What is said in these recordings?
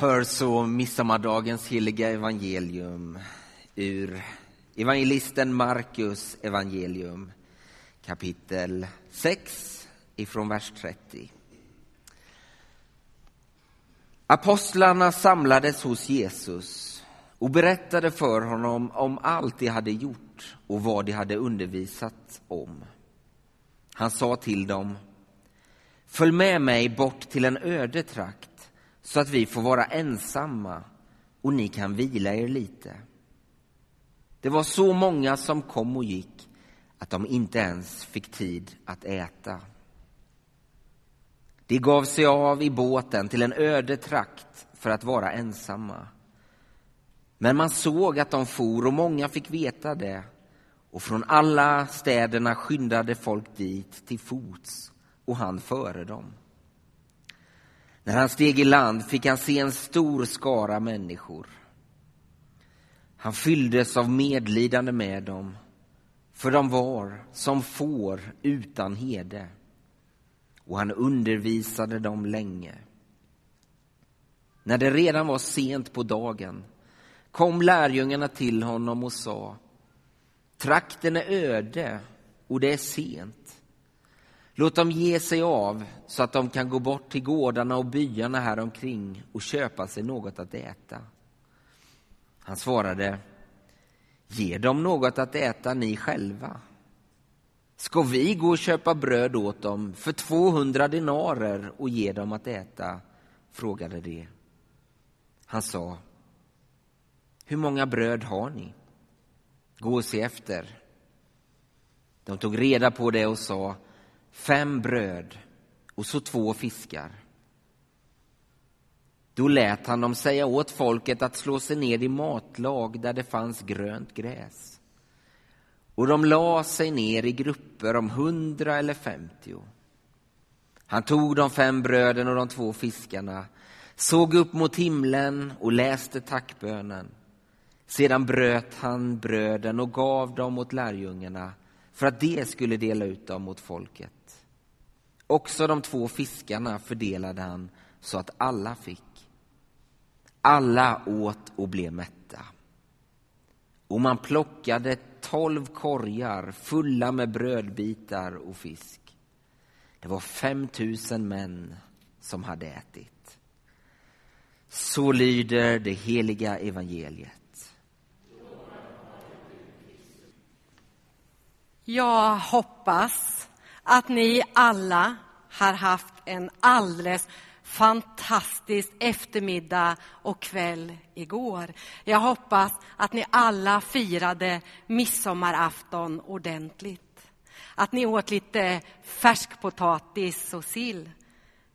hör så midsommardagens heliga evangelium ur evangelisten Markus evangelium kapitel 6 ifrån vers 30. Apostlarna samlades hos Jesus och berättade för honom om allt de hade gjort och vad de hade undervisat om. Han sa till dem Följ med mig bort till en öde trakt så att vi får vara ensamma och ni kan vila er lite. Det var så många som kom och gick att de inte ens fick tid att äta. De gav sig av i båten till en öde trakt för att vara ensamma. Men man såg att de for och många fick veta det och från alla städerna skyndade folk dit till fots och han före dem. När han steg i land fick han se en stor skara människor. Han fylldes av medlidande med dem, för de var som får utan hede och han undervisade dem länge. När det redan var sent på dagen kom lärjungarna till honom och sa Trakten är öde och det är sent. Låt dem ge sig av så att de kan gå bort till gårdarna och byarna här omkring och köpa sig något att äta. Han svarade Ge dem något att äta ni själva. Ska vi gå och köpa bröd åt dem för 200 dinarer och ge dem att äta? frågade de. Han sa Hur många bröd har ni? Gå och se efter. De tog reda på det och sa fem bröd och så två fiskar. Då lät han dem säga åt folket att slå sig ner i matlag där det fanns grönt gräs. Och de la sig ner i grupper om hundra eller femtio. Han tog de fem bröden och de två fiskarna, såg upp mot himlen och läste tackbönen. Sedan bröt han bröden och gav dem åt lärjungarna för att de skulle dela ut dem mot folket. Också de två fiskarna fördelade han så att alla fick. Alla åt och blev mätta. Och man plockade tolv korgar fulla med brödbitar och fisk. Det var fem tusen män som hade ätit. Så lyder det heliga evangeliet. Jag hoppas att ni alla har haft en alldeles fantastisk eftermiddag och kväll igår. Jag hoppas att ni alla firade midsommarafton ordentligt. Att ni åt lite färskpotatis och sill.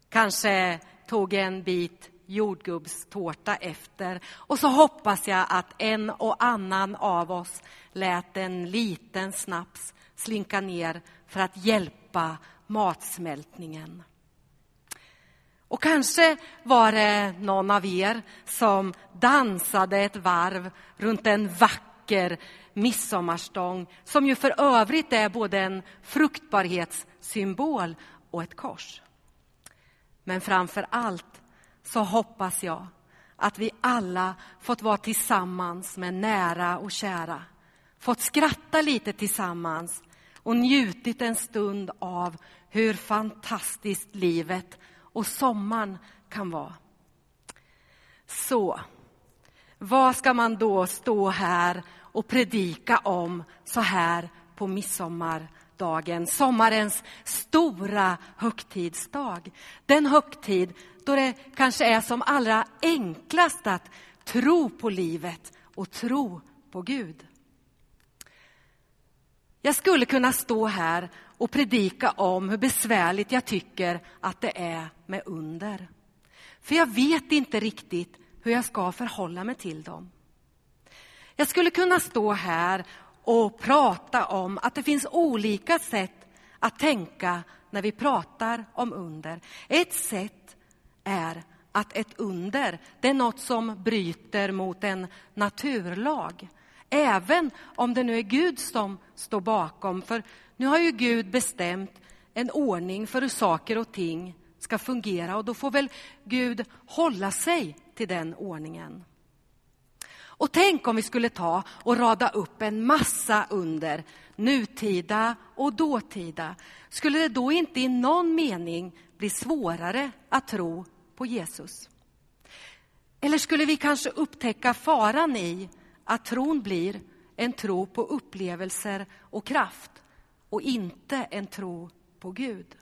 Kanske tog en bit jordgubbstårta efter. Och så hoppas jag att en och annan av oss lät en liten snaps slinka ner för att hjälpa matsmältningen. Och kanske var det någon av er som dansade ett varv runt en vacker midsommarstång som ju för övrigt är både en fruktbarhetssymbol och ett kors. Men framför allt så hoppas jag att vi alla fått vara tillsammans med nära och kära. Fått skratta lite tillsammans och njutit en stund av hur fantastiskt livet och sommaren kan vara. Så, vad ska man då stå här och predika om så här på midsommardagen, sommarens stora högtidsdag. Den högtid då det kanske är som allra enklast att tro på livet och tro på Gud. Jag skulle kunna stå här och predika om hur besvärligt jag tycker att det är med under. För jag vet inte riktigt hur jag ska förhålla mig till dem. Jag skulle kunna stå här och prata om att det finns olika sätt att tänka när vi pratar om under. Ett sätt är att ett under, det är något som bryter mot en naturlag. Även om det nu är Gud som står bakom. För nu har ju Gud bestämt en ordning för hur saker och ting ska fungera och då får väl Gud hålla sig till den ordningen. Och tänk om vi skulle ta och rada upp en massa under, nutida och dåtida. Skulle det då inte i någon mening bli svårare att tro på Jesus? Eller skulle vi kanske upptäcka faran i att tron blir en tro på upplevelser och kraft och inte en tro på Gud?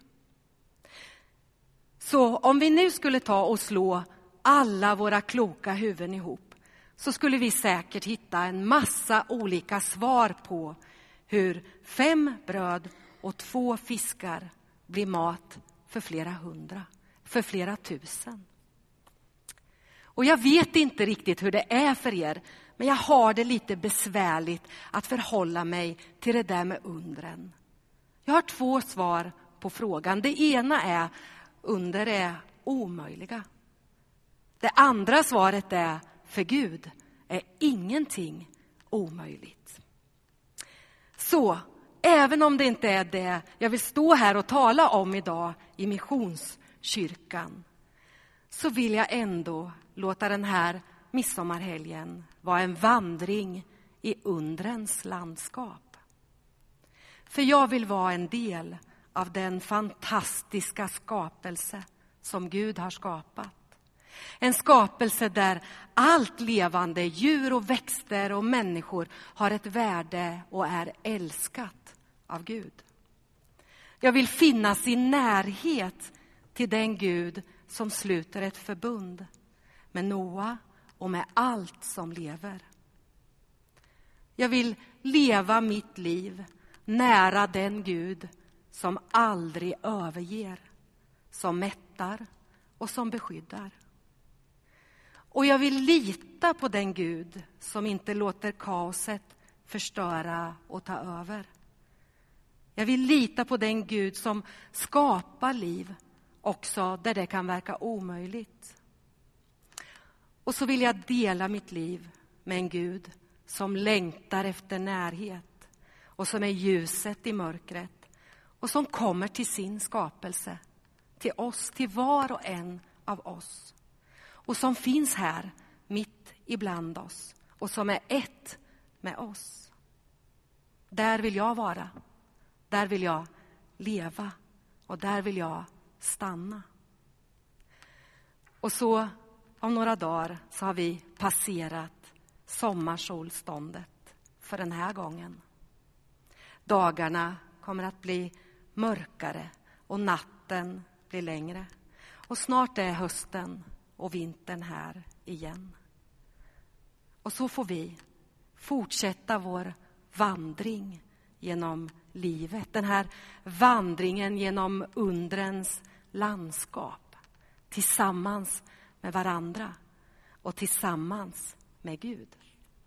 Så om vi nu skulle ta och slå alla våra kloka huvuden ihop så skulle vi säkert hitta en massa olika svar på hur fem bröd och två fiskar blir mat för flera hundra, för flera tusen. Och jag vet inte riktigt hur det är för er, men jag har det lite besvärligt att förhålla mig till det där med undren. Jag har två svar på frågan. Det ena är under är omöjliga. Det andra svaret är för Gud är ingenting omöjligt. Så även om det inte är det jag vill stå här och tala om idag i Missionskyrkan så vill jag ändå låta den här midsommarhelgen var en vandring i undrens landskap. För jag vill vara en del av den fantastiska skapelse som Gud har skapat. En skapelse där allt levande, djur och växter och människor har ett värde och är älskat av Gud. Jag vill finnas i närhet till den Gud som sluter ett förbund med Noa och med allt som lever. Jag vill leva mitt liv nära den Gud som aldrig överger, som mättar och som beskyddar. Och jag vill lita på den Gud som inte låter kaoset förstöra och ta över. Jag vill lita på den Gud som skapar liv också där det kan verka omöjligt. Och så vill jag dela mitt liv med en Gud som längtar efter närhet och som är ljuset i mörkret och som kommer till sin skapelse, till oss, till var och en av oss och som finns här mitt ibland oss och som är ett med oss. Där vill jag vara, där vill jag leva och där vill jag stanna. Och så om några dagar så har vi passerat sommarsolståndet för den här gången. Dagarna kommer att bli mörkare och natten blir längre. Och snart är hösten och vintern här igen. Och så får vi fortsätta vår vandring genom livet. Den här vandringen genom undrens landskap tillsammans med varandra och tillsammans med Gud.